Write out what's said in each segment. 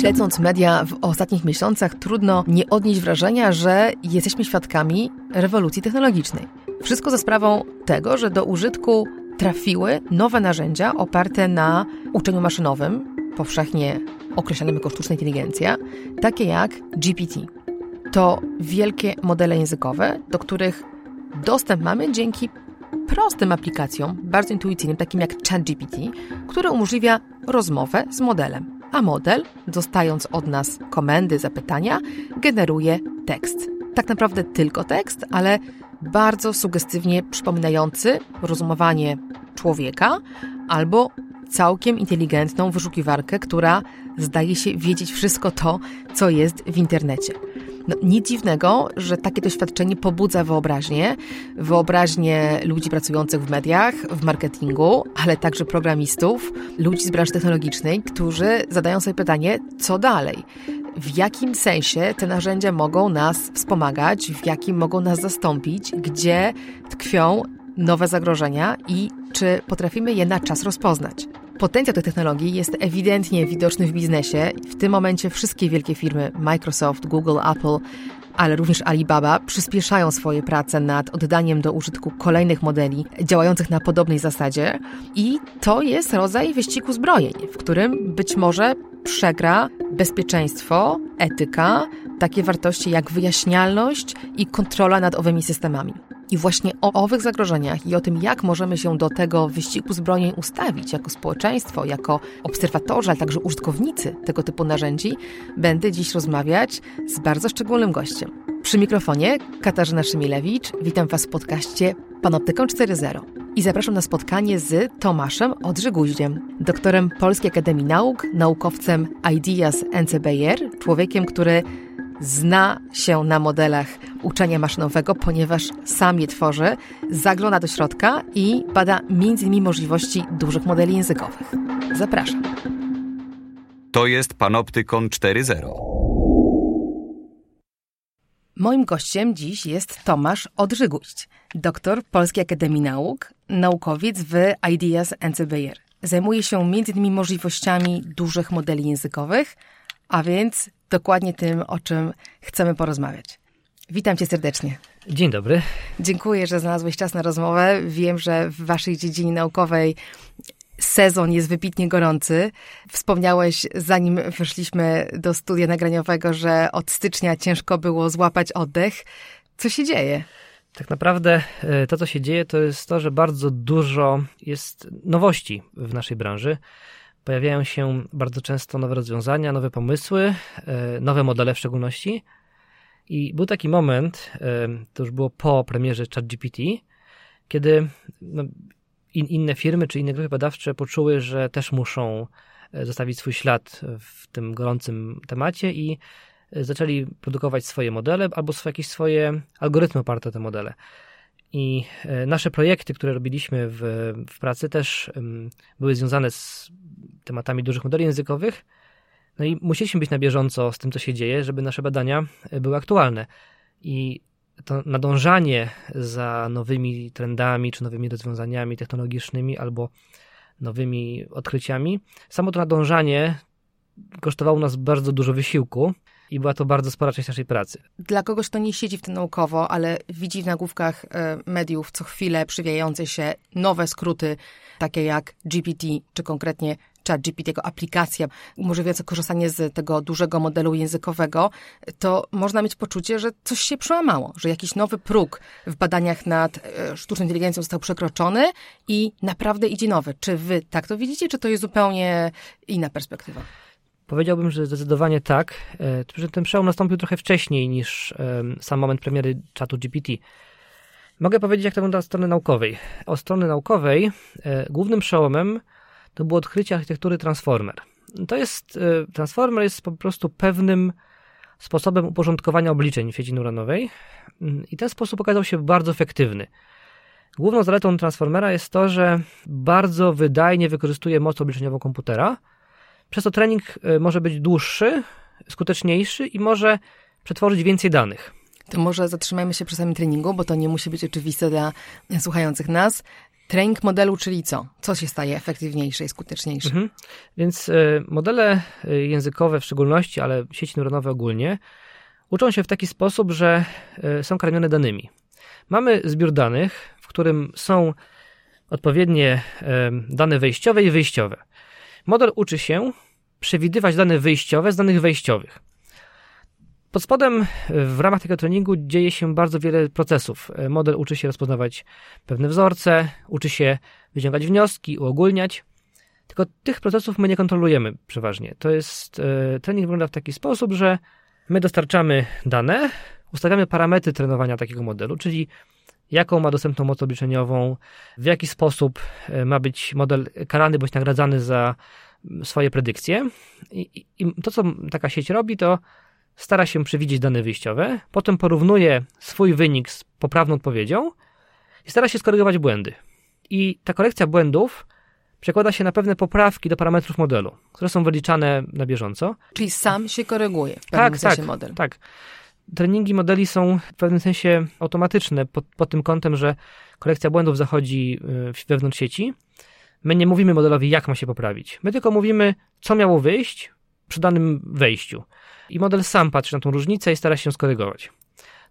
Śledząc media w ostatnich miesiącach, trudno nie odnieść wrażenia, że jesteśmy świadkami rewolucji technologicznej. Wszystko za sprawą tego, że do użytku trafiły nowe narzędzia oparte na uczeniu maszynowym, powszechnie określanym jako sztuczna inteligencja, takie jak GPT. To wielkie modele językowe, do których dostęp mamy dzięki prostym aplikacjom, bardzo intuicyjnym, takim jak ChatGPT, które umożliwia rozmowę z modelem. A model, dostając od nas komendy, zapytania, generuje tekst. Tak naprawdę tylko tekst, ale bardzo sugestywnie przypominający rozumowanie człowieka albo całkiem inteligentną wyszukiwarkę, która zdaje się wiedzieć wszystko to, co jest w internecie. No, nic dziwnego, że takie doświadczenie pobudza wyobraźnię, wyobraźnię ludzi pracujących w mediach, w marketingu, ale także programistów, ludzi z branży technologicznej, którzy zadają sobie pytanie, co dalej? W jakim sensie te narzędzia mogą nas wspomagać, w jakim mogą nas zastąpić, gdzie tkwią nowe zagrożenia i czy potrafimy je na czas rozpoznać. Potencjał tych technologii jest ewidentnie widoczny w biznesie. W tym momencie wszystkie wielkie firmy Microsoft, Google, Apple, ale również Alibaba przyspieszają swoje prace nad oddaniem do użytku kolejnych modeli działających na podobnej zasadzie i to jest rodzaj wyścigu zbrojeń, w którym być może przegra bezpieczeństwo, etyka, takie wartości jak wyjaśnialność i kontrola nad owymi systemami. I właśnie o owych zagrożeniach i o tym, jak możemy się do tego wyścigu zbrojeń ustawić jako społeczeństwo, jako obserwatorzy, ale także użytkownicy tego typu narzędzi, będę dziś rozmawiać z bardzo szczególnym gościem. Przy mikrofonie Katarzyna Szymilewicz. Witam Was w podcaście Panoptyką 4.0 i zapraszam na spotkanie z Tomaszem Odrzyguździem, doktorem Polskiej Akademii Nauk, naukowcem Ideas NCBR, człowiekiem, który zna się na modelach uczenia maszynowego, ponieważ sam je tworzy, zagląda do środka i bada m.in. możliwości dużych modeli językowych. Zapraszam. To jest Panoptykon 4.0. Moim gościem dziś jest Tomasz Odrzyguść, doktor Polskiej Akademii Nauk, naukowiec w Ideas NCBR. Zajmuje się m.in. możliwościami dużych modeli językowych, a więc dokładnie tym, o czym chcemy porozmawiać. Witam cię serdecznie. Dzień dobry. Dziękuję, że znalazłeś czas na rozmowę. Wiem, że w waszej dziedzinie naukowej sezon jest wybitnie gorący. Wspomniałeś, zanim weszliśmy do studia nagraniowego, że od stycznia ciężko było złapać oddech. Co się dzieje? Tak naprawdę e, to, co się dzieje, to jest to, że bardzo dużo jest nowości w naszej branży. Pojawiają się bardzo często nowe rozwiązania, nowe pomysły, e, nowe modele w szczególności. I był taki moment, e, to już było po premierze ChatGPT, kiedy no, in, inne firmy czy inne grupy badawcze poczuły, że też muszą e, zostawić swój ślad w tym gorącym temacie i zaczęli produkować swoje modele albo jakieś swoje algorytmy oparte o te modele. I nasze projekty, które robiliśmy w, w pracy, też były związane z tematami dużych modeli językowych. No i musieliśmy być na bieżąco z tym, co się dzieje, żeby nasze badania e, były aktualne. I to nadążanie za nowymi trendami, czy nowymi rozwiązaniami technologicznymi, albo nowymi odkryciami, samo to nadążanie kosztowało nas bardzo dużo wysiłku i była to bardzo spora część naszej pracy. Dla kogoś, kto nie siedzi w tym naukowo, ale widzi w nagłówkach e, mediów co chwilę przywijające się nowe skróty, takie jak GPT, czy konkretnie ChatGPT, jego aplikacja umożliwiająca korzystanie z tego dużego modelu językowego, to można mieć poczucie, że coś się przełamało, że jakiś nowy próg w badaniach nad e, sztuczną inteligencją został przekroczony i naprawdę idzie nowy. Czy wy tak to widzicie, czy to jest zupełnie inna perspektywa? Powiedziałbym, że zdecydowanie tak. E, ten przełom nastąpił trochę wcześniej niż sam moment premiery czatu GPT. Mogę powiedzieć, jak to wygląda od strony naukowej. O strony naukowej e, głównym przełomem to było odkrycie architektury Transformer. To jest, e, Transformer jest po prostu pewnym sposobem uporządkowania obliczeń w sieci neuronowej mm, i ten sposób okazał się bardzo efektywny. Główną zaletą Transformera jest to, że bardzo wydajnie wykorzystuje moc obliczeniową komputera, przez to trening e, może być dłuższy, skuteczniejszy i może przetworzyć więcej danych. To może zatrzymajmy się przy samym treningu, bo to nie musi być oczywiste dla słuchających nas. Trening modelu, czyli co? Co się staje efektywniejsze i skuteczniejsze? Mhm. Więc y, modele y, językowe w szczególności, ale sieci neuronowe ogólnie, uczą się w taki sposób, że y, są karmione danymi. Mamy zbiór danych, w którym są odpowiednie dane wejściowe i wyjściowe. Model uczy się przewidywać dane wyjściowe z danych wejściowych. Pod spodem w ramach tego treningu dzieje się bardzo wiele procesów. Model uczy się rozpoznawać pewne wzorce, uczy się wyciągać wnioski, uogólniać. Tylko tych procesów my nie kontrolujemy przeważnie. To jest e, trening wygląda w taki sposób, że my dostarczamy dane, ustawiamy parametry trenowania takiego modelu, czyli jaką ma dostępną moc obliczeniową, w jaki sposób e, ma być model karany bądź nagradzany za swoje predykcje. I, I, to, co taka sieć robi, to stara się przewidzieć dane wyjściowe, potem porównuje swój wynik z poprawną odpowiedzią i stara się skorygować błędy. I ta korekcja błędów przekłada się na pewne poprawki do parametrów modelu, które są wyliczane na bieżąco. Czyli sam się koryguje w pewnym tak, sensie tak, model. Tak. Treningi modeli są w pewnym sensie automatyczne pod, pod tym kątem, że korekcja błędów zachodzi y, wewnątrz sieci. My nie mówimy modelowi, jak ma się poprawić. My tylko mówimy, co miało wyjść przy danym wejściu. I model sam patrzy na tą różnicę i stara się skorygować.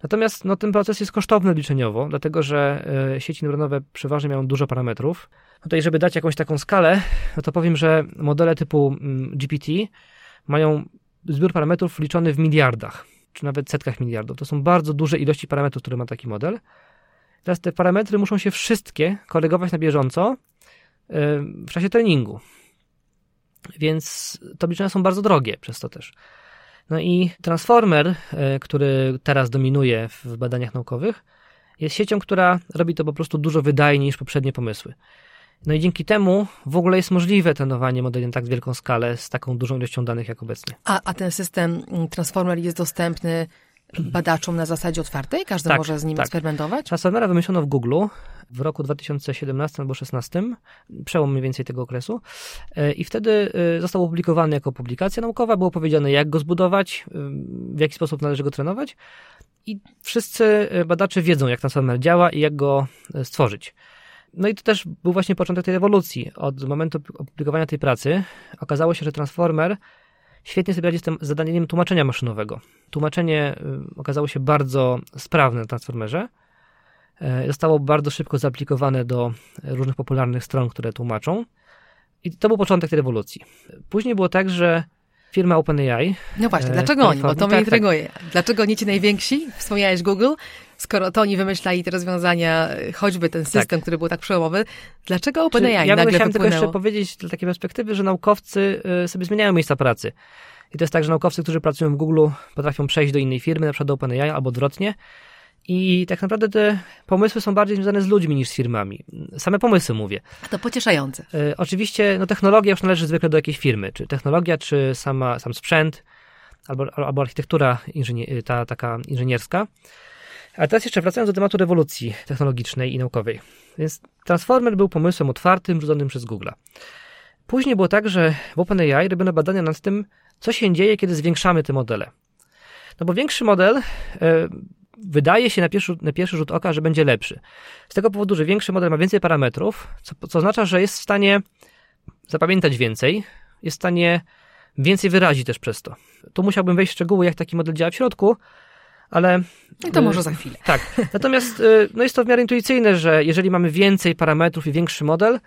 Natomiast no, ten proces jest kosztowny liczeniowo, dlatego że y, sieci neuronowe przeważnie mają dużo parametrów. Tutaj, żeby dać jakąś taką skalę, no to powiem, że modele typu mm, GPT mają zbiór parametrów liczony w miliardach czy nawet setkach miliardów. To są bardzo duże ilości parametrów, które ma taki model. Teraz te parametry muszą się wszystkie korygować na bieżąco w czasie treningu. Więc te obliczenia są bardzo drogie przez to też. No i transformer, e, który teraz dominuje w badaniach naukowych, jest siecią, która robi to po prostu dużo wydajniej niż poprzednie pomysły. No i dzięki temu w ogóle jest możliwe trenowanie modeli na tak wielką skalę z taką dużą ilością danych jak obecnie. A, a ten system mm, Transformer jest dostępny badaczom na zasadzie otwartej? Każdy tak, może z nim tak. eksperymentować? Transformera wymyślono w Google w roku 2017 albo 2016, przełom mniej więcej tego okresu. E, I wtedy e, został opublikowany jako publikacja naukowa. Było powiedziane, jak go zbudować, e, w jaki sposób należy go trenować. I wszyscy badacze wiedzą, jak Transformer działa i jak go stworzyć. No i to też był właśnie początek tej rewolucji. Od momentu opublikowania tej pracy okazało się, że Transformer świetnie sobie radzi z tym zadaniem tłumaczenia maszynowego. Tłumaczenie y, okazało się bardzo sprawne na Transformerze. E, zostało bardzo szybko zaaplikowane do różnych popularnych stron, które tłumaczą. I to był początek tej rewolucji. Później było tak, że firma OpenAI. No właśnie, e, dlaczego oni? Bo to mnie tak, tak. intryguje. Tak. Dlaczego nie ci najwięksi? Wspomniałeś Google. Skoro to oni wymyślali te rozwiązania, choćby ten system, tak. który był tak przełomowy, dlaczego OpenAI ja nagle chciałem tylko jeszcze powiedzieć z takiej perspektywy, że naukowcy y, sobie zmieniają miejsca pracy. I to jest tak, że naukowcy, którzy pracują w Google, potrafią przejść do innej firmy, na przykład do OpenAI albo odwrotnie. I tak naprawdę te pomysły są bardziej związane z ludźmi niż z firmami. Same pomysły mówię. A to pocieszające. Y, oczywiście no, technologia już należy zwykle do jakiejś firmy. Czy technologia, czy sama, sam sprzęt, albo, albo architektura inżynier, ta taka inżynierska. A teraz jeszcze wracając do tematu rewolucji technologicznej i naukowej. Więc Transformer był pomysłem otwartym, rzuconym przez Google. Później było tak, że w OpenAI robiono badania nad tym, co się dzieje, kiedy zwiększamy te modele. No bo większy model e, wydaje się na pierwszy, na pierwszy rzut oka, że będzie lepszy. Z tego powodu, że większy model ma więcej parametrów, co, co oznacza, że jest w stanie zapamiętać więcej, jest w stanie więcej wyrazić też przez to. Tu musiałbym wejść w szczegóły, jak taki model działa w środku, ale... I to może za chwilę. Tak. Natomiast y, no jest to w miarę intuicyjne, że jeżeli mamy więcej parametrów i większy model,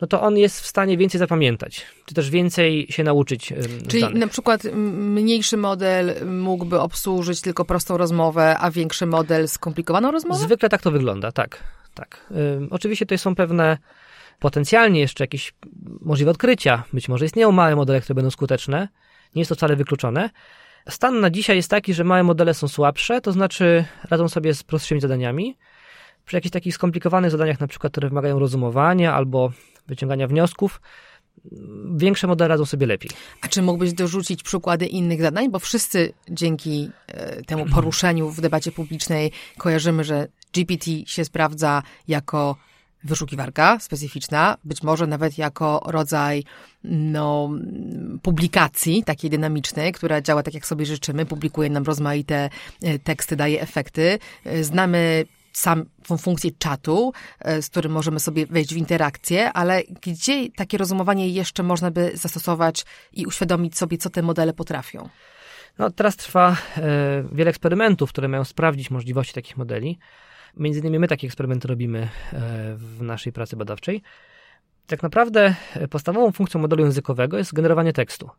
no to on jest w stanie więcej zapamiętać, czy też więcej się nauczyć. Czyli na przykład mniejszy model mógłby obsłużyć tylko prostą rozmowę, a większy model skomplikowaną rozmowę? Zwykle tak to wygląda, tak. tak. oczywiście tutaj są pewne potencjalnie jeszcze jakieś możliwe odkrycia. Być może istnieją małe modele, które będą skuteczne. Nie jest to wcale wykluczone. Stan na dzisiaj jest taki, że małe modele są słabsze, to znaczy radzą sobie z prostszymi zadaniami. Przy jakichś takich skomplikowanych zadaniach, na przykład, które wymagają rozumowania albo wyciągania wniosków, większe modele radzą sobie lepiej. A czy mógłbyś dorzucić przykłady innych zadań? Bo wszyscy dzięki e, temu poruszeniu w debacie publicznej kojarzymy, że GPT się sprawdza jako wyszukiwarka specyficzna, być może nawet jako rodzaj no, publikacji takiej dynamicznej, która działa tak, jak sobie życzymy, publikuje nam rozmaite e, teksty, daje efekty. E, znamy samą funkcję czatu, e, z którym możemy sobie wejść w interakcję, ale gdzie takie rozumowanie jeszcze można by zastosować i uświadomić sobie, co te modele potrafią? No, teraz trwa e, wiele eksperymentów, które mają sprawdzić możliwości takich modeli. Między innymi my takie eksperymenty robimy e, w naszej pracy badawczej. Tak naprawdę e, podstawową funkcją modelu językowego jest generowanie tekstu.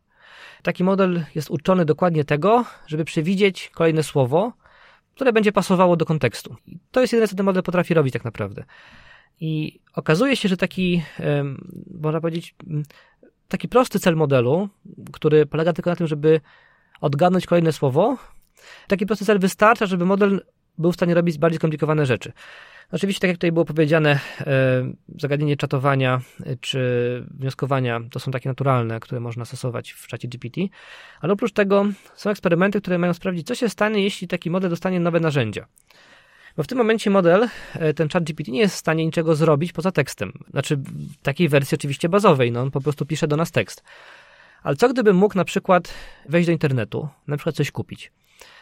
Taki model jest uczony dokładnie tego, żeby przewidzieć kolejne słowo, które będzie pasowało do kontekstu. I to jest jedyne, co ten model potrafi robić tak naprawdę. I okazuje się, że taki, można powiedzieć, taki prosty cel modelu, który polega tylko na tym, żeby odgadnąć kolejne słowo, taki prosty cel wystarcza, żeby model był w stanie robić bardziej skomplikowane rzeczy. Oczywiście, tak jak tutaj było powiedziane, e, zagadnienie czatowania e, czy wnioskowania to są takie naturalne, które można stosować w czacie GPT, ale oprócz tego są eksperymenty, które mają sprawdzić, co się stanie, jeśli taki model dostanie nowe narzędzia. Bo w tym momencie model, e, ten chat GPT nie jest w stanie niczego zrobić poza tekstem. Znaczy, w takiej wersji oczywiście bazowej, no on po prostu pisze do nas tekst. Ale co gdybym mógł na przykład wejść do internetu, na przykład coś kupić?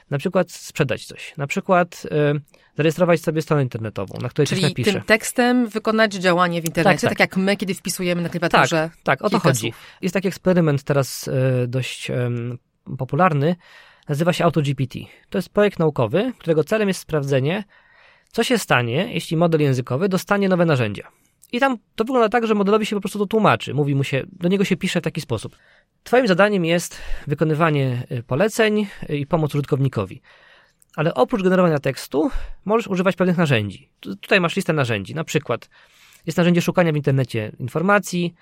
Na przykład sprzedać coś, na przykład y, zarejestrować sobie stronę internetową, na której Czyli coś napiszę. tym tekstem wykonać działanie w internecie, tak, tak. tak jak my, kiedy wpisujemy na klawiaturze Tak, tak o to chodzi. Słów. Jest taki eksperyment teraz y, dość y, popularny, nazywa się AutoGPT. To jest projekt naukowy, którego celem jest sprawdzenie, co się stanie, jeśli model językowy dostanie nowe narzędzia. I tam to wygląda tak, że modelowi się po prostu to tłumaczy. Mówi mu się, do niego się pisze w taki sposób. Twoim zadaniem jest wykonywanie y, poleceń y, i pomoc użytkownikowi. Ale oprócz generowania tekstu możesz używać pewnych narzędzi. Tutaj masz listę narzędzi. Na przykład jest narzędzie szukania w internecie informacji,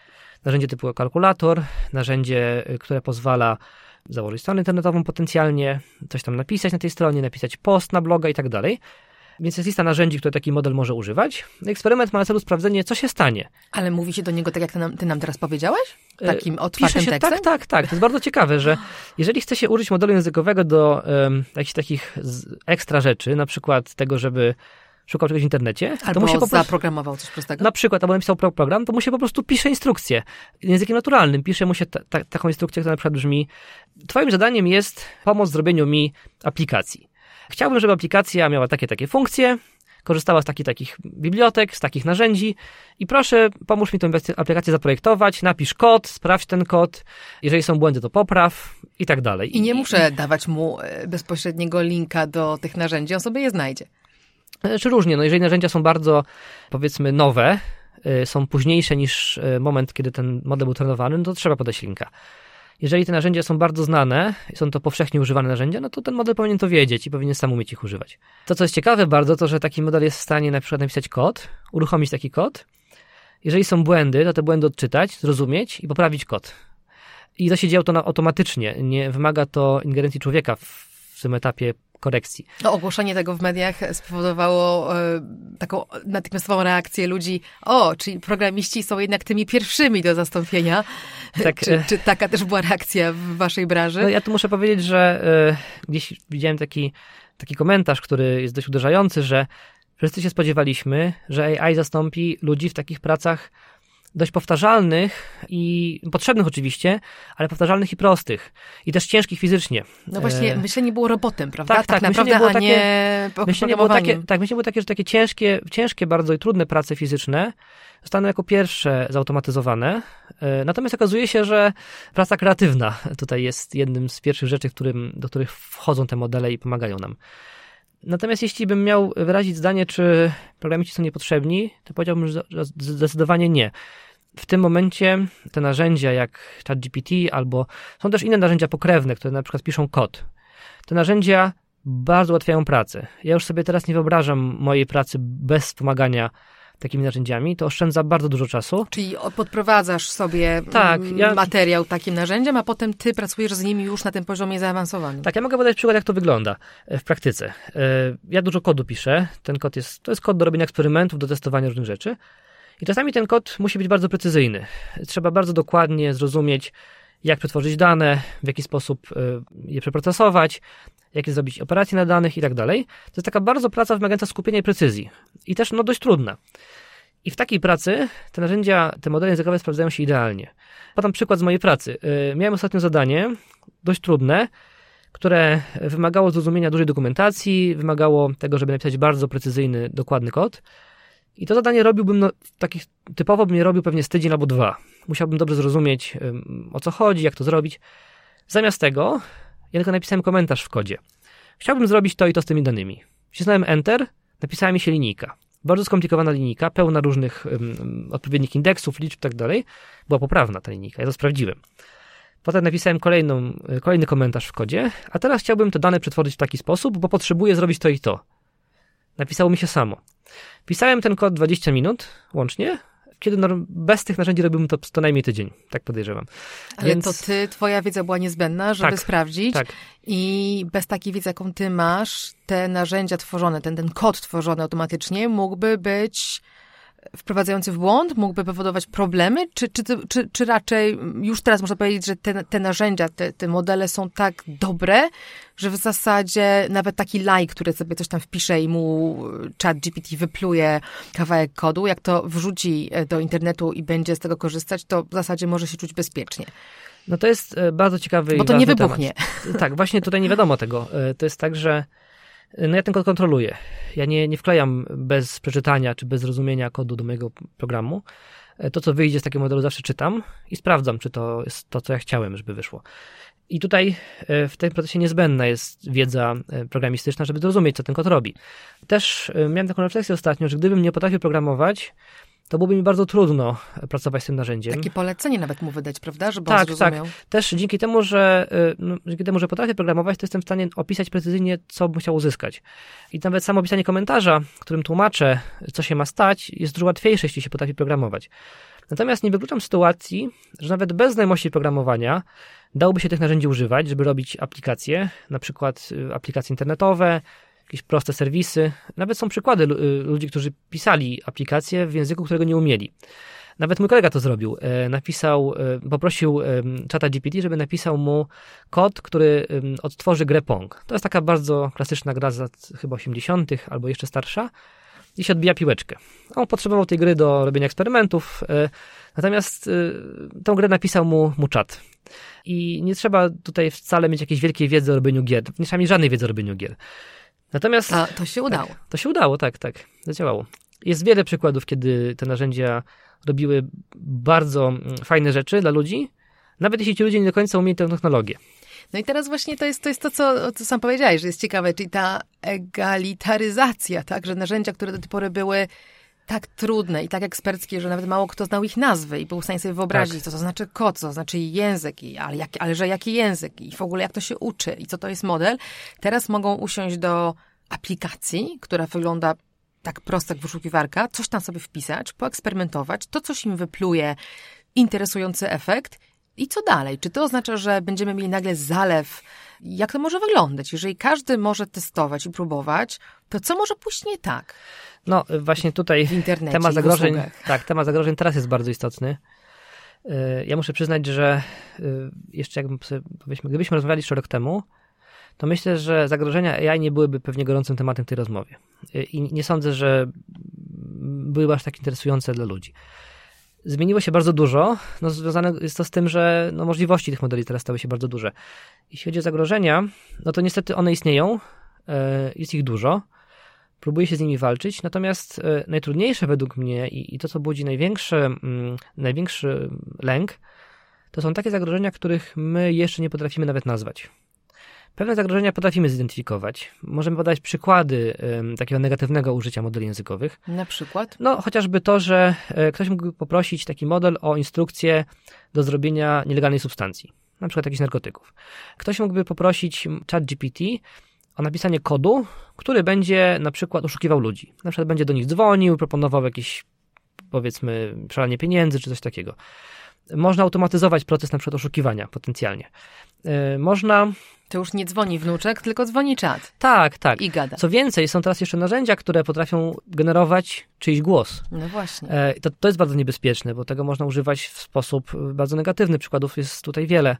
narzędzie typu kalkulator, narzędzie, y, które pozwala założyć stronę internetową potencjalnie, coś tam napisać na tej stronie, napisać post na bloga i tak dalej. Więc jest lista narzędzi, które taki model może używać. Eksperyment ma na celu sprawdzenie, co się stanie. Ale mówi się do niego tak, jak ty nam, ty nam teraz powiedziałeś? E, Takim otwartym się, tekstem? Tak, tak, tak. To jest bardzo ciekawe, że jeżeli chce się użyć modelu językowego do um, jakichś takich ekstra rzeczy, na przykład tego, żeby szukał czegoś w internecie, albo to mu się po prostu, zaprogramował coś prostego. Na przykład, albo napisał program, to mu się po prostu pisze instrukcję. Językiem naturalnym pisze mu się ta, ta, taką instrukcję, która na przykład brzmi Twoim zadaniem jest pomoc w zrobieniu mi aplikacji. Chciałbym, żeby aplikacja miała takie, takie funkcje, korzystała z takich, takich bibliotek, z takich narzędzi i proszę, pomóż mi tę aplikację zaprojektować, napisz kod, sprawdź ten kod, jeżeli są błędy, to popraw i tak dalej. I nie muszę dawać mu e, bezpośredniego linka do tych narzędzi, on sobie je znajdzie. E, czy różnie, no jeżeli narzędzia są bardzo, powiedzmy, nowe, e, są późniejsze niż moment, kiedy ten model był trenowany, no to trzeba podać linka. Jeżeli te narzędzia są bardzo znane, są to powszechnie używane narzędzia, no to ten model powinien to wiedzieć i powinien sam umieć ich używać. To, co jest ciekawe bardzo, to, że taki model jest w stanie na przykład napisać kod, uruchomić taki kod. Jeżeli są błędy, to te błędy odczytać, zrozumieć i poprawić kod. I to się dzieje to automatycznie. Nie wymaga to ingerencji człowieka w tym etapie korekcji. No, ogłoszenie tego w mediach spowodowało e, taką natychmiastową reakcję ludzi. O, czyli programiści są jednak tymi pierwszymi do zastąpienia. Tak, czy, e, czy, taka też była reakcja w waszej branży? No, ja tu muszę powiedzieć, że e, gdzieś widziałem taki, taki komentarz, który jest dość uderzający, że wszyscy się spodziewaliśmy, że AI zastąpi ludzi w takich pracach dość powtarzalnych i potrzebnych oczywiście, ale powtarzalnych i prostych. I też ciężkich fizycznie. No właśnie, e... myślenie było robotem, prawda? Tak, tak, tak naprawdę, było takie, nie myślenie było takie, Tak, myślenie było takie, że takie ciężkie, ciężkie bardzo i trudne prace fizyczne zostaną jako pierwsze zautomatyzowane. E, natomiast okazuje się, że praca kreatywna tutaj jest jednym z pierwszych rzeczy, którym, do których wchodzą te modele i pomagają nam. Natomiast jeśli bym miał wyrazić zdanie, czy programiści są niepotrzebni, to powiedziałbym, że zdecydowanie nie w tym momencie te narzędzia jak ChatGPT albo są też inne narzędzia pokrewne, które na przykład piszą kod. Te narzędzia bardzo ułatwiają pracę. Ja już sobie teraz nie wyobrażam mojej pracy bez wspomagania takimi narzędziami, to oszczędza bardzo dużo czasu. Czyli podprowadzasz sobie tak, mm, ja... materiał takim narzędziem, a potem ty pracujesz z nimi już na tym poziomie zaawansowanym. Tak, ja mogę podać przykład, jak to wygląda e, w praktyce. E, ja dużo kodu piszę. Ten kod jest, to jest kod do robienia eksperymentów, do testowania różnych rzeczy. I czasami ten kod musi być bardzo precyzyjny. Trzeba bardzo dokładnie zrozumieć, jak przetworzyć dane, w jaki sposób e, je przeprocesować, jakie zrobić operacje na danych i tak dalej. To jest taka bardzo praca wymagająca skupienia i precyzji. I też no, dość trudna. I w takiej pracy te narzędzia, te modele językowe sprawdzają się idealnie. Podam przykład z mojej pracy. E, miałem ostatnio zadanie, dość trudne, które wymagało zrozumienia dużej dokumentacji, wymagało tego, żeby napisać bardzo precyzyjny, dokładny kod. I to zadanie robiłbym, no, takich typowo bym je robił pewnie z tydzień albo dwa. Musiałbym dobrze zrozumieć, o co chodzi, jak to zrobić. Zamiast tego, ja tylko napisałem komentarz w kodzie. Chciałbym zrobić to i to z tymi danymi. Wcisnąłem Enter, napisała mi się linijka. Bardzo skomplikowana linijka, pełna różnych um, odpowiednich indeksów, liczb i tak dalej. Była poprawna ta linijka, ja to sprawdziłem. Potem napisałem kolejną, kolejny komentarz w kodzie, a teraz chciałbym te dane przetworzyć w taki sposób, bo potrzebuję zrobić to i to. Napisało mi się samo. Pisałem ten kod 20 minut łącznie, kiedy bez tych narzędzi robiłbym to co najmniej tydzień, tak podejrzewam. Ale Więc... to ty, twoja wiedza była niezbędna, żeby tak, sprawdzić. Tak. I bez takiej wiedzy, jaką ty masz, te narzędzia tworzone, ten, ten kod tworzony automatycznie mógłby być wprowadzający w błąd, mógłby powodować problemy, czy, czy, czy, czy raczej już teraz można powiedzieć, że te, te narzędzia, te, te modele są tak dobre, że w zasadzie nawet taki like, który sobie coś tam wpisze i mu chat GPT wypluje kawałek kodu, jak to wrzuci e, do internetu i będzie z tego korzystać, to w zasadzie może się czuć bezpiecznie. No to jest e, bardzo ciekawy Bo to nie wybuchnie. Temat. Tak, właśnie tutaj nie wiadomo tego. E, to jest tak, że no ja ten kod kontroluję. Ja nie, nie wklejam bez przeczytania czy bez zrozumienia kodu do mojego programu. E, to, co wyjdzie z takiego modelu, zawsze czytam i sprawdzam, czy to jest to, co ja chciałem, żeby wyszło. I tutaj e, w tym procesie niezbędna jest wiedza e, programistyczna, żeby zrozumieć, co ten kod robi. Też miałem taką refleksję ostatnio, że gdybym nie potrafił programować, to byłoby mi bardzo trudno pracować z tym narzędziem. Takie polecenie nawet mu wydać, prawda, żeby tak, on zrozumiał. Tak, też dzięki temu, że y, no, dzięki temu, że potrafię programować, to jestem w stanie opisać precyzyjnie, co bym chciał uzyskać. I nawet samo opisanie komentarza, którym tłumaczę, co się ma stać, jest dużo łatwiejsze, jeśli się potrafi programować. Natomiast nie wykluczam sytuacji, że nawet bez znajomości programowania dałoby się tych narzędzi używać, żeby robić aplikacje, na przykład y, aplikacje internetowe, jakieś proste serwisy. Nawet są przykłady y, ludzi, którzy pisali aplikacje w języku, którego nie umieli. Nawet mój kolega to zrobił. E, napisał, e, poprosił czata GPT, żeby napisał mu kod, który odtworzy grę Pong. To jest taka bardzo klasyczna gra z lat chyba 80. albo jeszcze starsza i się odbija piłeczkę. On potrzebował tej gry do robienia eksperymentów, e, natomiast tą grę napisał mu, mu czat. I nie trzeba tutaj wcale mieć jakiejś wielkiej wiedzy o robieniu gier. Nie trzeba mieć żadnej wiedzy o robieniu gier. Natomiast. A to się udało. Tak, to się udało, tak, tak. Zadziałało. Jest wiele przykładów, kiedy te narzędzia robiły bardzo mm, fajne rzeczy dla ludzi, nawet jeśli ci ludzie nie do końca umieli tę technologię. No i teraz właśnie to jest to, jest to co, co sam powiedziałeś, że jest ciekawe, czyli ta egalitaryzacja, tak, że narzędzia, które do tej pory były tak trudne i tak eksperckie, że nawet mało kto znał ich nazwy i był w stanie sobie wyobrazić, tak. co to znaczy kod, co to znaczy język, i, ale, jak, ale że jaki język i w ogóle jak to się uczy i co to jest model. Teraz mogą usiąść do aplikacji, która wygląda tak prosto jak wyszukiwarka, coś tam sobie wpisać, poeksperymentować, to coś im wypluje interesujący efekt i co dalej? Czy to oznacza, że będziemy mieli nagle zalew? Jak to może wyglądać? Jeżeli każdy może testować i próbować, to co może pójść nie tak? No właśnie tutaj temat zagrożeń, tak, temat zagrożeń teraz jest bardzo istotny. Y, ja muszę przyznać, że y, jeszcze jakbym sobie, powiedzmy, gdybyśmy rozmawiali jeszcze rok temu, to myślę, że zagrożenia AI nie byłyby pewnie gorącym tematem w tej rozmowie. Y, I nie sądzę, że byłyby aż tak interesujące dla ludzi. Zmieniło się bardzo dużo. No, związane jest to z tym, że no, możliwości tych modeli teraz stały się bardzo duże. Jeśli chodzi o zagrożenia, no to niestety one istnieją. Jest ich dużo próbuje się z nimi walczyć, natomiast e, najtrudniejsze według mnie i, i to, co budzi największy, mm, największy lęk, to są takie zagrożenia, których my jeszcze nie potrafimy nawet nazwać. Pewne zagrożenia potrafimy zidentyfikować. Możemy podać przykłady um, takiego negatywnego użycia modeli językowych. Na przykład? No, chociażby to, że e, ktoś mógłby poprosić taki model o instrukcję do zrobienia nielegalnej substancji, na przykład jakichś narkotyków. Ktoś mógłby poprosić chat GPT o napisanie kodu, który będzie na przykład oszukiwał ludzi. Na przykład będzie do nich dzwonił, proponował jakieś, powiedzmy, przelanie pieniędzy czy coś takiego. Można automatyzować proces na przykład oszukiwania potencjalnie. Yy, można to już nie dzwoni wnuczek, tylko dzwoni czat. Tak, tak. I gada. Co więcej, są teraz jeszcze narzędzia, które potrafią generować czyjś głos. No właśnie. E, to, to jest bardzo niebezpieczne, bo tego można używać w sposób bardzo negatywny. Przykładów jest tutaj wiele.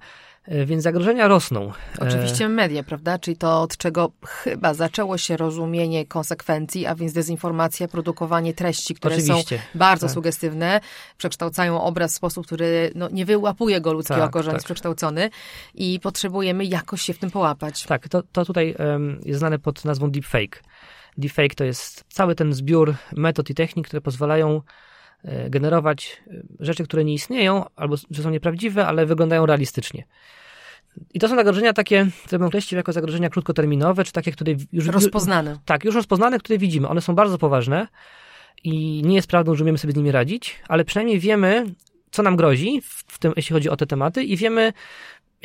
E, więc zagrożenia rosną. E, Oczywiście media, prawda? Czyli to, od czego chyba zaczęło się rozumienie konsekwencji, a więc dezinformacja, produkowanie treści, które Oczywiście. są bardzo tak. sugestywne, przekształcają obraz w sposób, który no, nie wyłapuje go ludzkie tak, oko, że tak. jest przekształcony i potrzebujemy jakoś się w tym tym połapać. Tak, to, to tutaj um, jest znane pod nazwą deepfake. Deepfake to jest cały ten zbiór metod i technik, które pozwalają e, generować e, rzeczy, które nie istnieją, albo że są nieprawdziwe, ale wyglądają realistycznie. I to są zagrożenia takie, które bym określił jako zagrożenia krótkoterminowe, czy takie, które już... Rozpoznane. tak, już rozpoznane, które widzimy. One są bardzo poważne i nie jest prawdą, że umiemy sobie z nimi radzić, ale przynajmniej wiemy, co nam grozi, w tym, jeśli chodzi o te tematy i wiemy,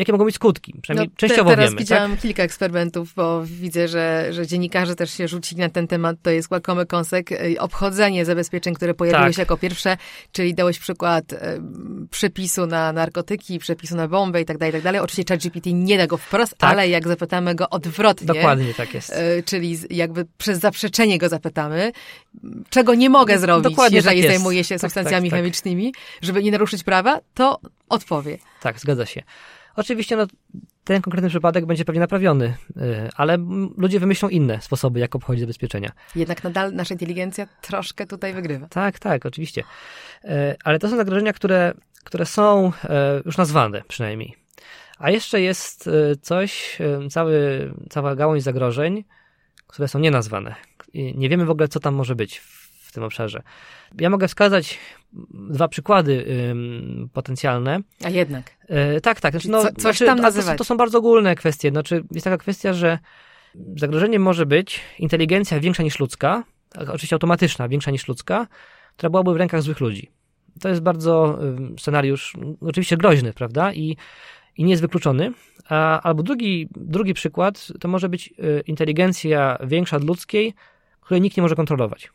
jakie mogą być skutki. Przynajmniej no, częściowo teraz wiemy. widziałam tak? kilka eksperymentów, bo widzę, że, że dziennikarze też się rzucili na ten temat. To jest łakomy kąsek, y, obchodzenie zabezpieczeń, które pojawiły tak. się jako pierwsze, czyli dałeś przykład y, przepisu na narkotyki, przepisu na bombę i tak dalej, i tak dalej. Oczywiście ChatGPT nie da go wprost, tak. ale jak zapytamy go odwrotnie. Dokładnie tak jest. Y, czyli jakby przez zaprzeczenie go zapytamy, czego nie mogę zrobić, Dokładnie jeżeli tak zajmuję się tak, substancjami tak, tak, chemicznymi, żeby nie naruszyć prawa, to odpowie. Tak, zgadza się. Oczywiście no, ten konkretny przypadek będzie pewnie naprawiony, y, ale ludzie wymyślą inne sposoby, jak obchodzić zabezpieczenia. Jednak nadal nasza inteligencja troszkę tutaj wygrywa. Tak, tak, oczywiście. Y, ale to są zagrożenia, które, które są y, już nazwane przynajmniej. A jeszcze jest coś, cały, cała gałąź zagrożeń, które są nienazwane. Nie wiemy w ogóle, co tam może być w tym obszarze. Ja mogę wskazać dwa przykłady ym, potencjalne. A jednak. Yy, tak, tak. Znaczy, no, Co, coś znaczy, tam. To, to, są bardzo ogólne kwestie. Znaczy, jest taka kwestia, że zagrożeniem może być inteligencja większa niż ludzka, oczywiście automatyczna, większa niż ludzka, która byłaby w rękach złych ludzi. To jest bardzo y, scenariusz, oczywiście groźny, prawda? I, i nie jest wykluczony. A, albo drugi, drugi przykład to może być y, inteligencja większa od ludzkiej, której nikt nie może kontrolować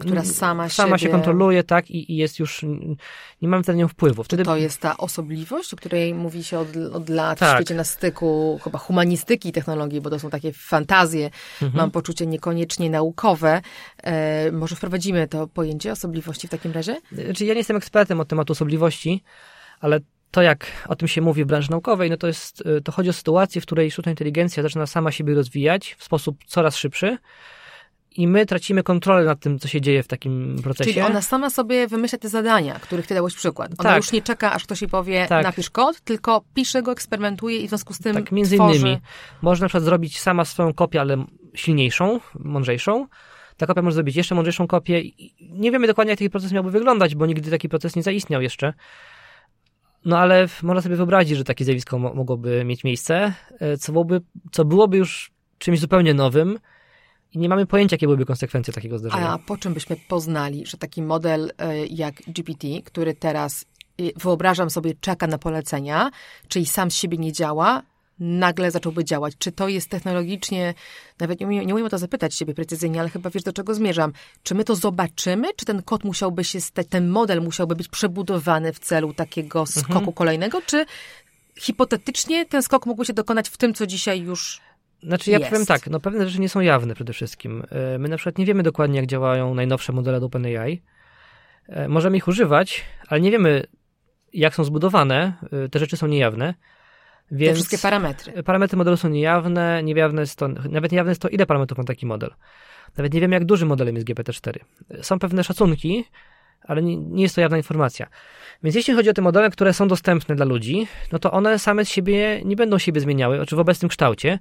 która sama, sama siebie... się kontroluje, tak, i, i, jest już, nie mamy na nią wpływu. Wtedy... Czy to jest ta osobliwość, o której mówi się od, od lat tak. w świecie na styku chyba humanistyki i technologii, bo to są takie fantazje, mhm. mam poczucie niekoniecznie naukowe. E, może wprowadzimy to pojęcie osobliwości w takim razie? Znaczy, ja nie jestem ekspertem od tematu osobliwości, ale to, jak o tym się mówi w branży naukowej, no to jest, to chodzi o sytuację, w której sztuczna inteligencja zaczyna sama siebie rozwijać w sposób coraz szybszy, i my tracimy kontrolę nad tym, co się dzieje w takim procesie. Czyli ona sama sobie wymyśla te zadania, których ty dałeś przykład. Ona tak. już nie czeka, aż ktoś jej powie, tak. napisz kod, tylko pisze go, eksperymentuje i w związku z tym Tak, między tworzy... innymi. Można na przykład zrobić sama swoją kopię, ale silniejszą, mądrzejszą. Ta kopia może zrobić jeszcze mądrzejszą kopię. Nie wiemy dokładnie, jak taki proces miałby wyglądać, bo nigdy taki proces nie zaistniał jeszcze. No ale można sobie wyobrazić, że takie zjawisko mogłoby mieć miejsce, e, co byłoby, co byłoby już czymś zupełnie nowym, i nie mamy pojęcia, jakie byłyby konsekwencje takiego zdarzenia. A po czym byśmy poznali, że taki model e, jak GPT, który teraz e, wyobrażam sobie czeka na polecenia, czyli sam z siebie nie działa, nagle zacząłby działać. Czy to jest technologicznie, nawet nie, umiem, nie umiem o to zapytać ciebie precyzyjnie, ale chyba wiesz, do czego zmierzam. Czy my to zobaczymy, czy ten kod musiałby się, stać, ten model musiałby być przebudowany w celu takiego skoku mhm. kolejnego, czy hipotetycznie ten skok mógłby się dokonać w tym, co dzisiaj już znaczy ja jest. powiem tak, no pewne rzeczy nie są jawne przede wszystkim. E, my na przykład nie wiemy dokładnie, jak działają najnowsze modele do OpenAI. E, możemy ich używać, ale nie wiemy, jak są zbudowane. E, te rzeczy są niejawne. Więc Te wszystkie parametry. Parametry modelu są niejawne, niejawne jest to, nawet niejawne jest to, ile parametrów ma taki model. Nawet nie wiemy, jak dużym modelem jest GPT-4. Są pewne szacunki, ale nie, nie, jest to jawna informacja. Więc jeśli chodzi o te modele, które są dostępne dla ludzi, no to one same z siebie nie będą siebie zmieniały, czy w obecnym kształcie,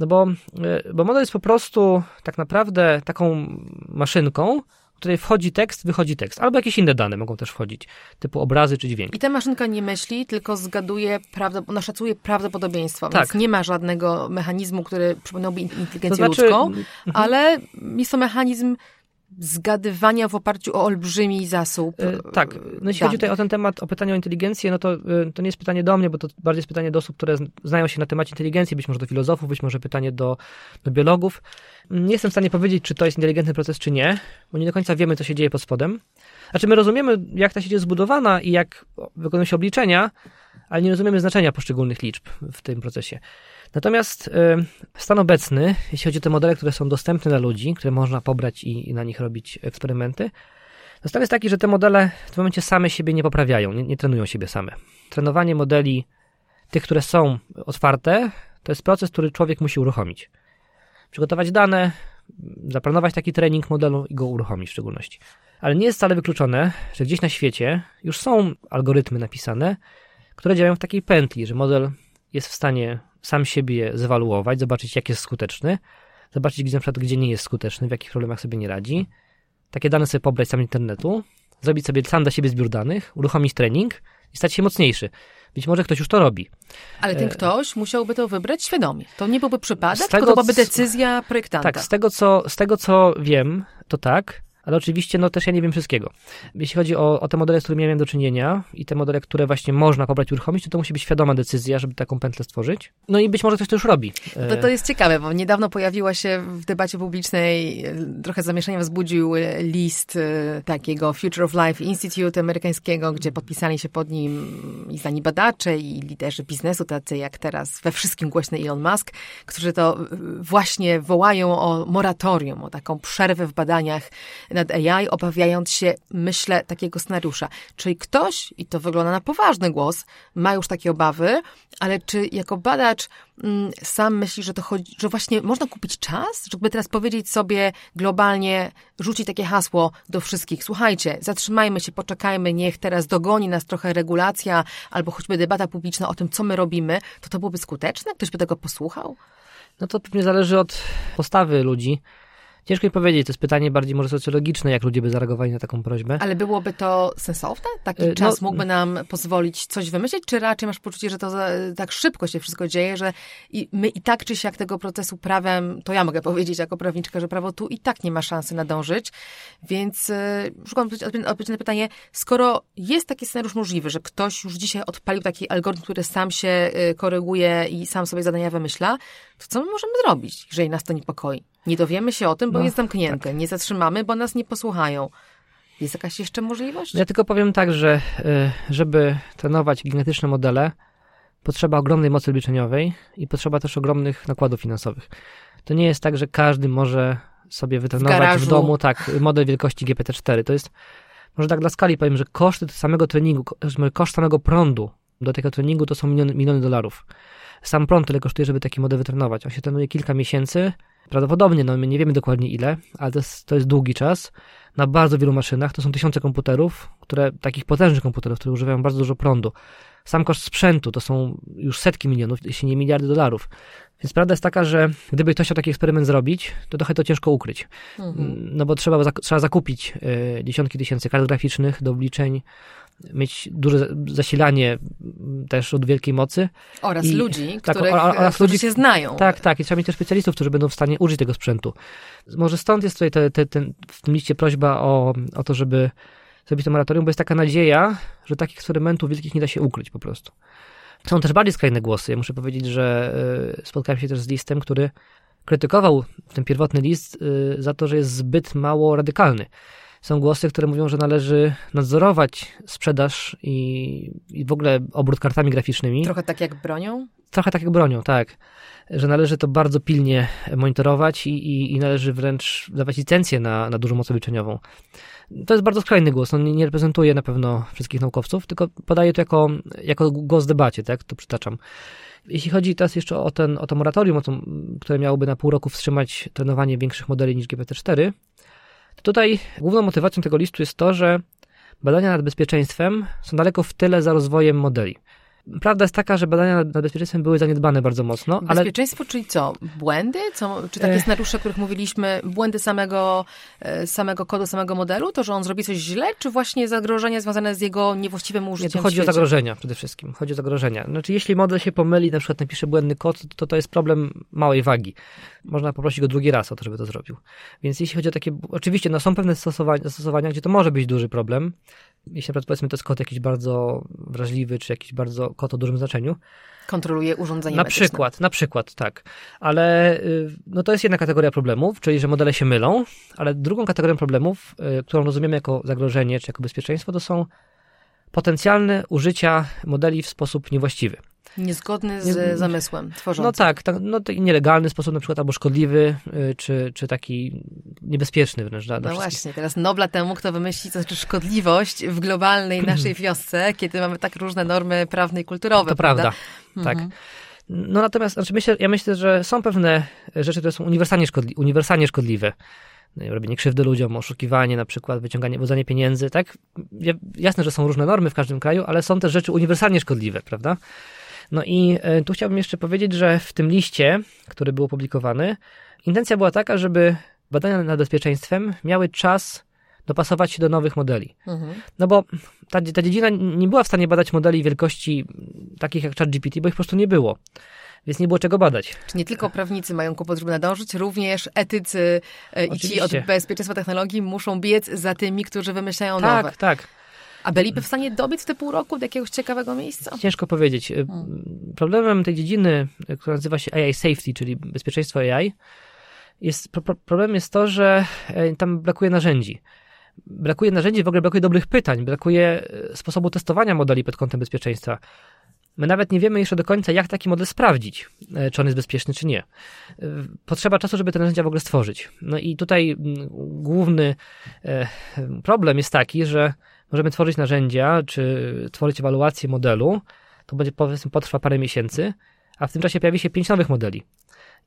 no bo, e, bo model jest po prostu tak naprawdę taką maszynką, w której wchodzi tekst, wychodzi tekst, albo jakieś inne dane mogą też wchodzić, typu obrazy czy dźwięki. I ta maszynka nie myśli, tylko zgaduje, prawda, ona szacuje prawdopodobieństwo, tak. więc nie ma żadnego mechanizmu, który przypominałby inteligencję to znaczy, ludzką, mhm. ale jest to mechanizm zgadywania w oparciu o olbrzymi zasób. E, tak, no jeśli chodzi tutaj o ten temat, o pytanie o inteligencję, no to, e, to nie jest pytanie do mnie, bo to bardziej jest pytanie do osób, które znają się na temacie inteligencji, być może do filozofów, być może pytanie do, do biologów. Nie jestem w stanie powiedzieć, czy to jest inteligentny proces, czy nie, bo nie do końca wiemy, co się dzieje pod spodem. Znaczy, my rozumiemy, jak ta sieć jest zbudowana i jak wykonują się obliczenia, ale nie rozumiemy znaczenia poszczególnych liczb w tym procesie. Natomiast y, stan obecny, jeśli chodzi o te modele, które są dostępne dla ludzi, które można pobrać i, na nich robić eksperymenty, to stan jest taki, że te modele w tym momencie same siebie nie poprawiają, nie, nie trenują siebie same. Trenowanie modeli, tych, które są otwarte, to jest proces, który człowiek musi uruchomić. Przygotować dane, zaplanować taki trening modelu i go uruchomić w szczególności. Ale nie jest wcale wykluczone, że gdzieś na świecie już są algorytmy napisane, które działają w takiej pętli, że model jest w stanie sam siebie zewaluować, zobaczyć, jak jest skuteczny, zobaczyć, gdzie na przykład, gdzie nie jest skuteczny, w jakich problemach sobie nie radzi. Takie dane sobie pobrać z internetu, zrobić sobie sam dla siebie zbiór danych, uruchomić trening i stać się mocniejszy. Być może ktoś już to robi. Ale ten E, ktoś musiałby to wybrać świadomie. To nie byłby przypadek, Z tego, tylko to byłaby decyzja projektanta. Tak, z tego, co, z tego co wiem, to tak, ale oczywiście no też ja nie wiem wszystkiego. Jeśli chodzi o, o te modele, z którymi miałem do czynienia i te modele, które właśnie można pobrać i uruchomić, to to musi być świadoma decyzja, żeby taką pętlę stworzyć. No i być może ktoś to już robi. To, to jest ciekawe, bo niedawno pojawiła się w debacie publicznej, e, trochę zamieszania wzbudził e, list e, takiego Future of Life Institute amerykańskiego, gdzie podpisali się pod nim i znani badacze i liderzy biznesu, tacy jak teraz we wszystkim głośny Elon Musk, którzy to właśnie wołają o moratorium, o taką przerwę w badaniach nad AI, obawiając się, myślę, takiego scenariusza. Czyli ktoś, i to wygląda na poważny głos, ma już takie obawy, ale czy jako badacz mm, sam myśli, że to chodzi, że właśnie można kupić czas, żeby teraz powiedzieć sobie globalnie, rzucić takie hasło do wszystkich. Słuchajcie, zatrzymajmy się, poczekajmy, niech teraz dogoni nas trochę regulacja albo choćby debata publiczna o tym, co my robimy, to to byłoby skuteczne? Ktoś by tego posłuchał? No to pewnie zależy od postawy ludzi. Ciężko mi powiedzieć, to jest pytanie bardziej może socjologiczne, jak ludzie by zareagowali na taką prośbę. Ale byłoby to sensowne? Taki Y, no- czas mógłby nam pozwolić coś wymyślić, czy raczej masz poczucie, że to za, tak szybko się wszystko dzieje, że i my i tak czy siak tego procesu prawem, to ja mogę powiedzieć jako prawniczka, że prawo tu i tak nie ma szansy nadążyć, więc y, szukam odpowiedzi na pytanie, skoro jest taki scenariusz możliwy, że ktoś już dzisiaj odpalił taki algorytm, który sam się y, koryguje i sam sobie zadania wymyśla, to co my możemy zrobić, jeżeli nas to niepokoi? Nie dowiemy się o tym, bo No, jest zamknięte. Nie zatrzymamy, bo nas nie posłuchają. Jest jakaś jeszcze możliwość? Ja tylko powiem tak, że y, żeby trenować gigantyczne modele, potrzeba ogromnej mocy obliczeniowej i potrzeba też ogromnych nakładów finansowych. To nie jest tak, że każdy może sobie wytrenować w, garażu. domu tak model wielkości GPT-4. To jest, może tak dla skali powiem, że koszty samego treningu, ko- koszt samego prądu do tego treningu to są miliony, miliony dolarów. Sam prąd tyle kosztuje, żeby taki model wytrenować. On się trenuje kilka miesięcy, prawdopodobnie, no my nie wiemy dokładnie ile, ale to jest, to jest długi czas na bardzo wielu maszynach. To są tysiące komputerów, które, takich potężnych komputerów, które używają bardzo dużo prądu. Sam koszt sprzętu to są już setki milionów, jeśli nie miliardy dolarów. Więc prawda jest taka, że gdyby ktoś chciał taki eksperyment zrobić, to trochę to ciężko ukryć. Mhm. No bo trzeba, trzeba zakupić y, dziesiątki tysięcy kart graficznych do obliczeń, mieć duże za- zasilanie też od wielkiej mocy. Oraz I- ludzi, tak, których, oraz którzy ludzi- się znają. Tak, tak. I trzeba mieć też specjalistów, którzy będą w stanie użyć tego sprzętu. Może stąd jest tutaj te, te, ten, w tym liście prośba o, o to, żeby zrobić to moratorium, bo jest taka nadzieja, że takich eksperymentów wielkich nie da się ukryć po prostu. Są też bardziej skrajne głosy. Ja muszę powiedzieć, że y, spotkałem się też z listem, który krytykował ten pierwotny list y, za to, że jest zbyt mało radykalny. Są głosy, które mówią, że należy nadzorować sprzedaż i, i w ogóle obrót kartami graficznymi. Trochę tak jak bronią. Trochę tak jak bronią, tak. Że należy to bardzo pilnie monitorować i, i, i należy wręcz dawać licencję na, na dużą moc obliczeniową. To jest bardzo skrajny głos. On nie, reprezentuje na pewno wszystkich naukowców, tylko podaje to jako, jako głos w debacie, tak? To przytaczam. Jeśli chodzi teraz jeszcze o, ten, o to moratorium, o to, które miałoby na pół roku wstrzymać trenowanie większych modeli niż GPT-4, tutaj główną motywacją tego listu jest to, że badania nad bezpieczeństwem są daleko w tyle za rozwojem modeli. Prawda jest taka, że badania nad bezpieczeństwem były zaniedbane bardzo mocno, ale Bezpieczeństwo, czyli co? Błędy? Co, czy takie E. scenariusze, o których mówiliśmy, błędy samego, e, samego kodu, samego modelu? To, że on zrobi coś źle? Czy właśnie zagrożenia związane z jego niewłaściwym nie, użyciem to w chodzi o zagrożenia przede wszystkim. Chodzi o zagrożenia. Znaczy, jeśli model się pomyli, na przykład napisze błędny kod, to to jest problem małej wagi. Można poprosić go drugi raz o to, żeby to zrobił. Więc jeśli chodzi o takie, oczywiście, no są pewne zastosowania gdzie to może być duży problem. Jeśli na powiedzmy to jest kod jakiś bardzo wrażliwy, czy jakiś bardzo kod o dużym znaczeniu, Kontroluje urządzenie Na medyczne. przykład, na przykład, tak. Ale y, no to jest jedna kategoria problemów, czyli że modele się mylą, ale drugą kategorią problemów, y, którą rozumiemy jako zagrożenie czy jako bezpieczeństwo, to są potencjalne użycia modeli w sposób niewłaściwy. Niezgodny z zamysłem tworzącym. No tak, tak no to nielegalny sposób na przykład, albo szkodliwy, y, czy, czy taki niebezpieczny wręcz dla, dla No wszystkich. właśnie, teraz Nobla temu, kto wymyśli, co znaczy szkodliwość w globalnej naszej wiosce, kiedy mamy tak różne normy prawne i kulturowe. To prawda, tak. Mhm. No natomiast znaczy myślę, ja myślę, że są pewne rzeczy, które są uniwersalnie, szkodli, uniwersalnie szkodliwe. No Robienie krzywdy ludziom, oszukiwanie na przykład, wyciąganie, wyłudzanie pieniędzy, tak? Ja- Jasne, że są różne normy w każdym kraju, ale są też rzeczy uniwersalnie szkodliwe, prawda? No i e, tu chciałbym jeszcze powiedzieć, że w tym liście, który był opublikowany, intencja była taka, żeby badania nad bezpieczeństwem miały czas dopasować się do nowych modeli. Mhm. No bo ta, ta dziedzina nie była w stanie badać modeli wielkości takich jak ChatGPT, bo ich po prostu nie było więc nie było czego badać. Czy nie tylko prawnicy mają kłopot, żeby nadążyć, również etycy Oczywiście. i ci od bezpieczeństwa technologii muszą biec za tymi, którzy wymyślają tak, nowe. Tak, tak. A byliby w stanie dobiec te pół roku do jakiegoś ciekawego miejsca? Ciężko powiedzieć. Hmm. Problemem tej dziedziny, która nazywa się AI Safety, czyli bezpieczeństwo AI, jest, problem jest to, że e, tam brakuje narzędzi. Brakuje narzędzi, w ogóle brakuje dobrych pytań, brakuje e, sposobu testowania modeli pod kątem bezpieczeństwa. My nawet nie wiemy jeszcze do końca, jak taki model sprawdzić, e, czy on jest bezpieczny, czy nie. Potrzeba czasu, żeby te narzędzia w ogóle stworzyć. No i tutaj główny problem jest taki, że możemy tworzyć narzędzia, czy tworzyć ewaluację modelu, to będzie powiedzmy potrwa parę miesięcy, a w tym czasie pojawi się pięć nowych modeli.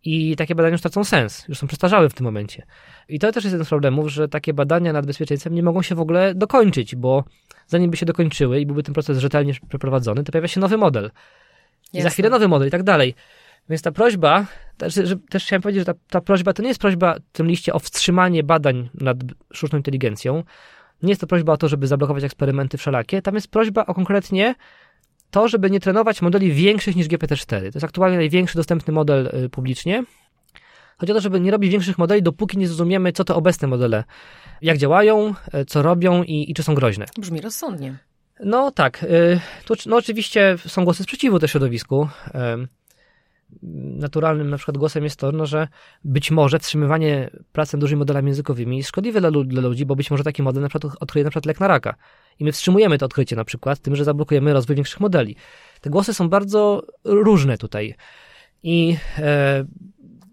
I takie badania już tracą sens, już są przestarzałe w tym momencie. I to też jest jeden z problemów, że takie badania nad bezpieczeństwem nie mogą się w ogóle dokończyć, bo zanim by się dokończyły i byłby ten proces rzetelnie przeprowadzony, to pojawia się nowy model. I Jasne. za chwilę nowy model i tak dalej. Więc ta prośba, też, że, też chciałem powiedzieć, że ta, ta prośba to nie jest prośba w tym liście o wstrzymanie badań nad sztuczną inteligencją, nie jest to prośba o to, żeby zablokować eksperymenty wszelakie, tam jest prośba o konkretnie to, żeby nie trenować modeli większych niż GPT-4. To jest aktualnie największy dostępny model y, publicznie. Chodzi o to, żeby nie robić większych modeli, dopóki nie zrozumiemy, co to obecne modele, jak działają, y, co robią i, i czy są groźne. Brzmi rozsądnie. No tak. Y, no oczywiście są głosy sprzeciwu też środowisku naturalnym na przykład głosem jest to, no, że być może wstrzymywanie pracy nad dużymi modelami językowymi jest szkodliwe dla, dla ludzi, bo być może taki model na przykład odkryje na przykład lek na raka. I my wstrzymujemy to odkrycie na przykład tym, że zablokujemy rozwój większych modeli. Te głosy są bardzo różne tutaj. I e,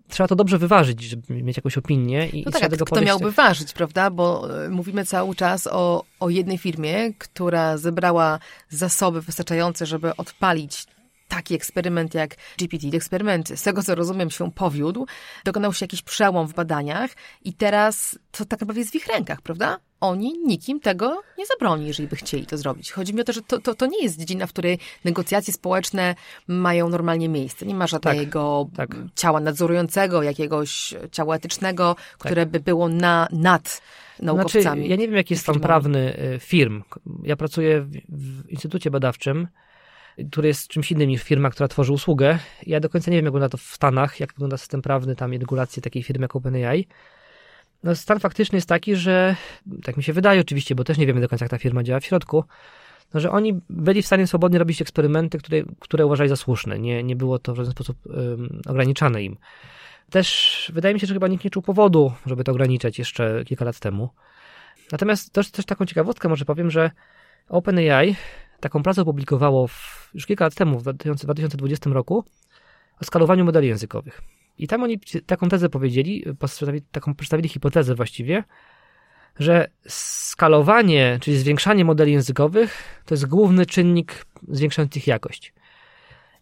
trzeba to dobrze wyważyć, żeby mieć jakąś opinię. I, no tak, a kto miałby ważyć, prawda? Bo e, mówimy cały czas o, o jednej firmie, która zebrała zasoby wystarczające, żeby odpalić taki eksperyment jak GPT, eksperyment, z tego co rozumiem, się powiódł, dokonał się jakiś przełom w badaniach i teraz to tak naprawdę jest w ich rękach, prawda? Oni nikim tego nie zabroni, jeżeli by chcieli to zrobić. Chodzi mi o to, że to, to, to nie jest dziedzina, w której negocjacje społeczne mają normalnie miejsce. Nie ma żadnego tak, tak. ciała nadzorującego, jakiegoś ciała etycznego, które tak. by było na, nad naukowcami. Znaczy, ja nie wiem, jaki jest stan prawny y, firm. Ja pracuję w, w instytucie badawczym, który jest czymś innym niż firma, która tworzy usługę. Ja do końca nie wiem, jak wygląda to w Stanach, jak wygląda system prawny tam i regulacje takiej firmy jak OpenAI. No, stan faktyczny jest taki, że, tak mi się wydaje oczywiście, bo też nie wiemy do końca, jak ta firma działa w środku, no, że oni byli w stanie swobodnie robić eksperymenty, które, które uważali za słuszne. Nie, nie było to w żaden sposób ograniczane im. Też wydaje mi się, że chyba nikt nie czuł powodu, żeby to ograniczać jeszcze kilka lat temu. Natomiast też, też taką ciekawostkę może powiem, że OpenAI taką pracę opublikowało w, już kilka lat temu, w 2020 roku, o skalowaniu modeli językowych. I tam oni taką tezę powiedzieli, taką przedstawili hipotezę właściwie, że skalowanie, czyli zwiększanie modeli językowych, to jest główny czynnik zwiększający ich jakość.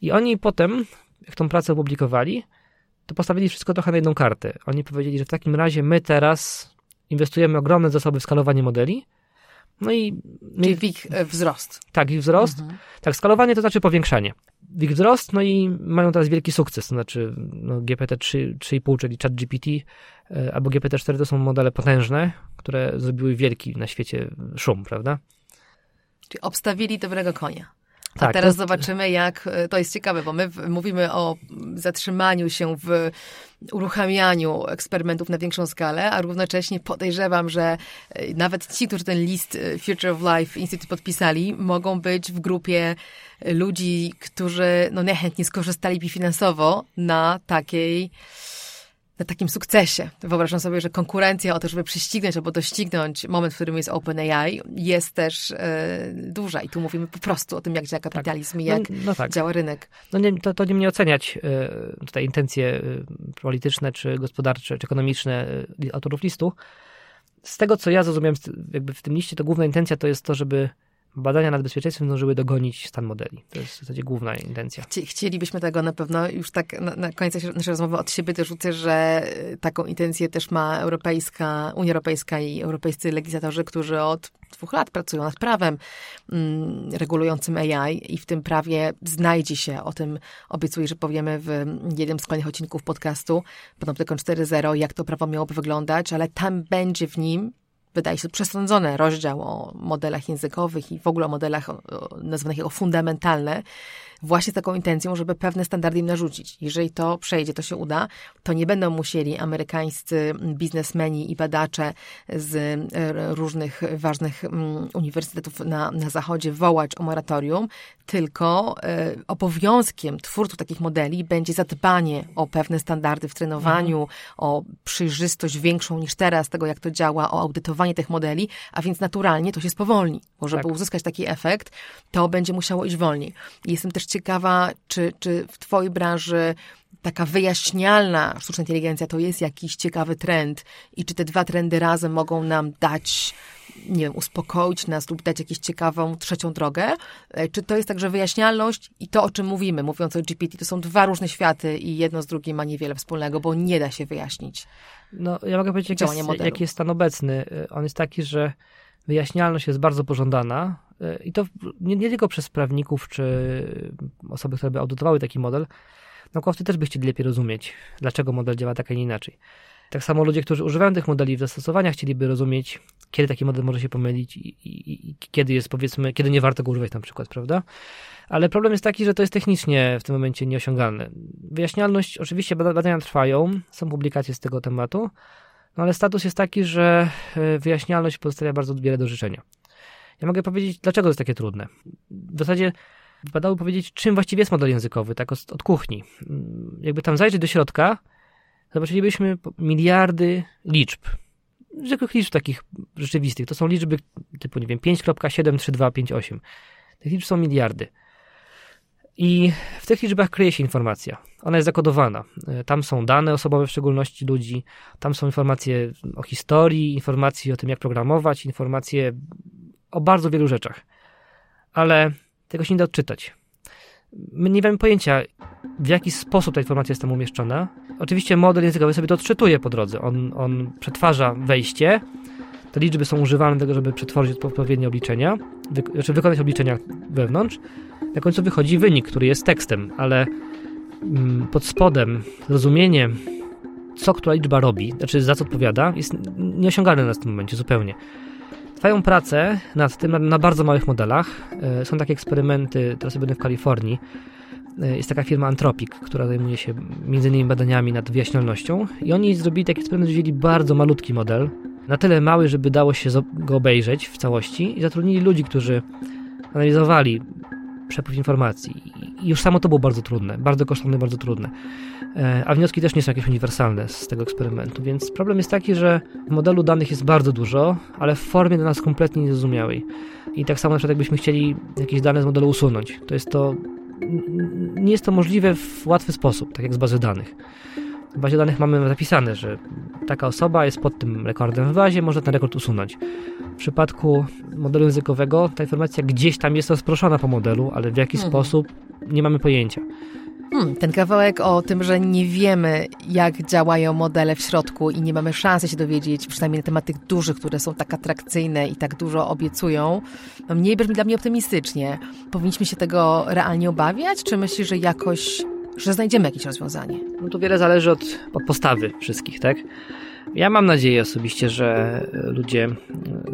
I oni potem, jak tą pracę opublikowali, to postawili wszystko trochę na jedną kartę. Oni powiedzieli, że w takim razie my teraz inwestujemy ogromne zasoby w skalowanie modeli, no i... Czyli w ich e, wzrost. Tak, ich wzrost. Mhm. Tak, skalowanie to znaczy powiększanie. Ich wzrost, no i mają teraz wielki sukces, to znaczy no, GPT-3, 3,5, czyli ChatGPT e, albo GPT-4 to są modele potężne, które zrobiły wielki na świecie szum, prawda? Czyli obstawili dobrego konia. Tak, A teraz to... zobaczymy, jak e, to jest ciekawe, bo my mówimy o zatrzymaniu się w uruchamianiu eksperymentów na większą skalę, a równocześnie podejrzewam, że e, nawet ci, którzy ten list e, Future of Life Institute podpisali, mogą być w grupie ludzi, którzy no niechętnie skorzystaliby finansowo na takiej na takim sukcesie. Wyobrażam sobie, że konkurencja o to, żeby prześcignąć albo doścignąć moment, w którym jest OpenAI, jest też e, duża. I tu mówimy po prostu o tym, jak działa kapitalizm tak. i jak no, no tak. działa rynek. No nie, to, to nie mnie oceniać e, tutaj intencje e, polityczne, czy gospodarcze, czy ekonomiczne autorów listu. Z tego, co ja zrozumiałem jakby w tym liście, to główna intencja to jest to, żeby badania nad bezpieczeństwem zdążyły dogonić stan modeli. To jest w zasadzie główna intencja. Chcielibyśmy tego na pewno. Już tak na, na koniec naszej rozmowy od siebie też rzucę, że taką intencję też ma Europejska, Unia Europejska i europejscy legislatorzy, którzy od dwóch lat pracują nad prawem mm, regulującym AI i w tym prawie znajdzie się, o tym obiecuję, że powiemy w jednym z kolejnych odcinków podcastu Panoptykon 4.0, jak to prawo miałoby wyglądać, ale tam będzie w nim wydaje się, przesądzony rozdział o modelach językowych i w ogóle o modelach nazwanych jako fundamentalne, właśnie z taką intencją, żeby pewne standardy im narzucić. Jeżeli to przejdzie, to się uda, to nie będą musieli amerykańscy biznesmeni i badacze z e, różnych ważnych mm, uniwersytetów na, na zachodzie wołać o moratorium, tylko y, obowiązkiem twórców takich modeli będzie zadbanie o pewne standardy w trenowaniu, mhm. o przejrzystość większą niż teraz tego, jak to działa, o audytowanie tych modeli, a więc naturalnie to się spowolni, bo żeby tak. uzyskać taki efekt, to będzie musiało iść wolniej. Jestem też ciekawa, czy, czy w Twojej branży taka wyjaśnialna sztuczna inteligencja to jest jakiś ciekawy trend i czy te dwa trendy razem mogą nam dać, nie wiem, uspokoić nas lub dać jakąś ciekawą trzecią drogę? E, czy to jest także wyjaśnialność i to, o czym mówimy, mówiąc o GPT, to są dwa różne światy i jedno z drugim ma niewiele wspólnego, bo nie da się wyjaśnić. No, ja mogę powiedzieć, jaki jest, jaki jest stan obecny. E, on jest taki, że wyjaśnialność jest bardzo pożądana i to nie, nie, tylko przez prawników czy osoby, które by audytowały taki model. Naukowcy też by chcieli lepiej rozumieć, dlaczego model działa tak, a nie inaczej. Tak samo ludzie, którzy używają tych modeli w zastosowaniach, chcieliby rozumieć, kiedy taki model może się pomylić i, i, i, kiedy jest, powiedzmy, kiedy nie warto go używać na przykład, prawda? Ale problem jest taki, że to jest technicznie w tym momencie nieosiągalne. Wyjaśnialność, oczywiście badania trwają, są publikacje z tego tematu, no ale status jest taki, że e, wyjaśnialność pozostawia bardzo wiele do życzenia. Ja mogę powiedzieć, dlaczego to jest takie trudne. W zasadzie wypadało powiedzieć, czym właściwie jest model językowy, tak od, od kuchni. Mm, jakby tam zajrzeć do środka, zobaczylibyśmy miliardy liczb. Zwykłych liczb takich rzeczywistych. To są liczby typu, nie wiem, 5.73258. Tych liczb są miliardy. I w tych liczbach kryje się informacja. Ona jest zakodowana. E, tam są dane osobowe, w szczególności ludzi, tam są informacje o historii, informacje o tym, jak programować, informacje o bardzo wielu rzeczach. Ale tego się nie da odczytać. My nie mamy pojęcia, w jaki sposób ta informacja jest tam umieszczona. Oczywiście model językowy sobie to odczytuje po drodze. On, on przetwarza wejście. Te liczby są używane do tego, żeby przetworzyć odpowiednie obliczenia, wy, znaczy wykonać obliczenia wewnątrz na końcu wychodzi wynik, który jest tekstem, ale mm, pod spodem zrozumienie, co która liczba robi, znaczy za co odpowiada, jest nieosiągalne na tym momencie zupełnie. Trwają prace nad tym na, bardzo małych modelach. E, są takie eksperymenty, teraz będę w Kalifornii. E, jest taka firma Anthropic, która zajmuje się innymi badaniami nad wyjaśnialnością i oni zrobili taki eksperyment, wzięli bardzo malutki model, na tyle mały, żeby dało się go obejrzeć w całości i zatrudnili ludzi, którzy analizowali przepływ informacji. I już samo to było bardzo trudne, bardzo kosztowne, bardzo trudne. E, a wnioski też nie są jakieś uniwersalne z tego eksperymentu, więc problem jest taki, że w modelu danych jest bardzo dużo, ale w formie dla nas kompletnie niezrozumiałej. I tak samo na przykład jakbyśmy chcieli jakieś dane z modelu usunąć, to jest to nie jest to możliwe w łatwy sposób, tak jak z bazy danych. W bazie danych mamy zapisane, że taka osoba jest pod tym rekordem w bazie, można ten rekord usunąć. W przypadku modelu językowego ta informacja gdzieś tam jest rozproszona po modelu, ale w jaki mhm. sposób nie mamy pojęcia. Hmm, ten kawałek o tym, że nie wiemy, jak działają modele w środku i nie mamy szansy się dowiedzieć, przynajmniej na temat tych dużych, które są tak atrakcyjne i tak dużo obiecują, no mniej brzmi dla mnie optymistycznie. Powinniśmy się tego realnie obawiać, czy myślisz, że jakoś że znajdziemy jakieś rozwiązanie. No to wiele zależy od, od postawy wszystkich, tak? Ja mam nadzieję osobiście, że ludzie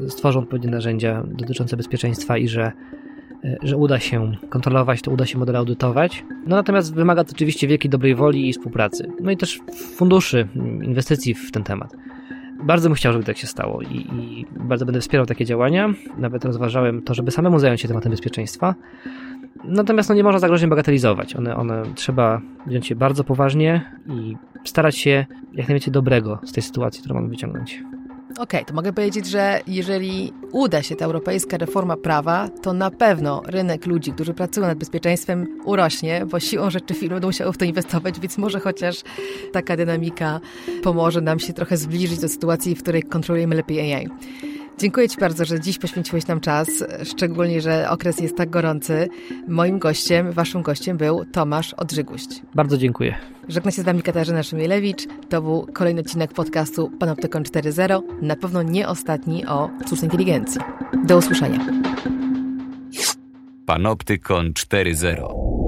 stworzą odpowiednie narzędzia dotyczące bezpieczeństwa i że, że uda się kontrolować, to uda się model audytować. No natomiast wymaga to oczywiście wielkiej dobrej woli i współpracy. No i też funduszy, inwestycji w ten temat. Bardzo bym chciał, żeby tak się stało i, i bardzo będę wspierał takie działania. Nawet rozważałem to, żeby samemu zająć się tematem bezpieczeństwa. Natomiast no, nie można zagrożeń bagatelizować. One, one trzeba wziąć je bardzo poważnie i starać się jak najwięcej dobrego z tej sytuacji, którą mamy wyciągnąć. Okej, okay, to mogę powiedzieć, że jeżeli uda się ta europejska reforma prawa, to na pewno rynek ludzi, którzy pracują nad bezpieczeństwem, urośnie, bo siłą rzeczy firmy będą musiały w to inwestować, więc może chociaż taka dynamika pomoże nam się trochę zbliżyć do sytuacji, w której kontrolujemy lepiej AI. Dziękuję Ci bardzo, że dziś poświęciłeś nam czas, szczególnie, że okres jest tak gorący. Moim gościem, Waszym gościem był Tomasz Odrzyguść. Bardzo dziękuję. Żegna się z Wami Katarzyna Szymielewicz. To był kolejny odcinek podcastu Panoptykon 4.0. Na pewno nie ostatni o sztucznej inteligencji. Do usłyszenia. Panoptykon 4.0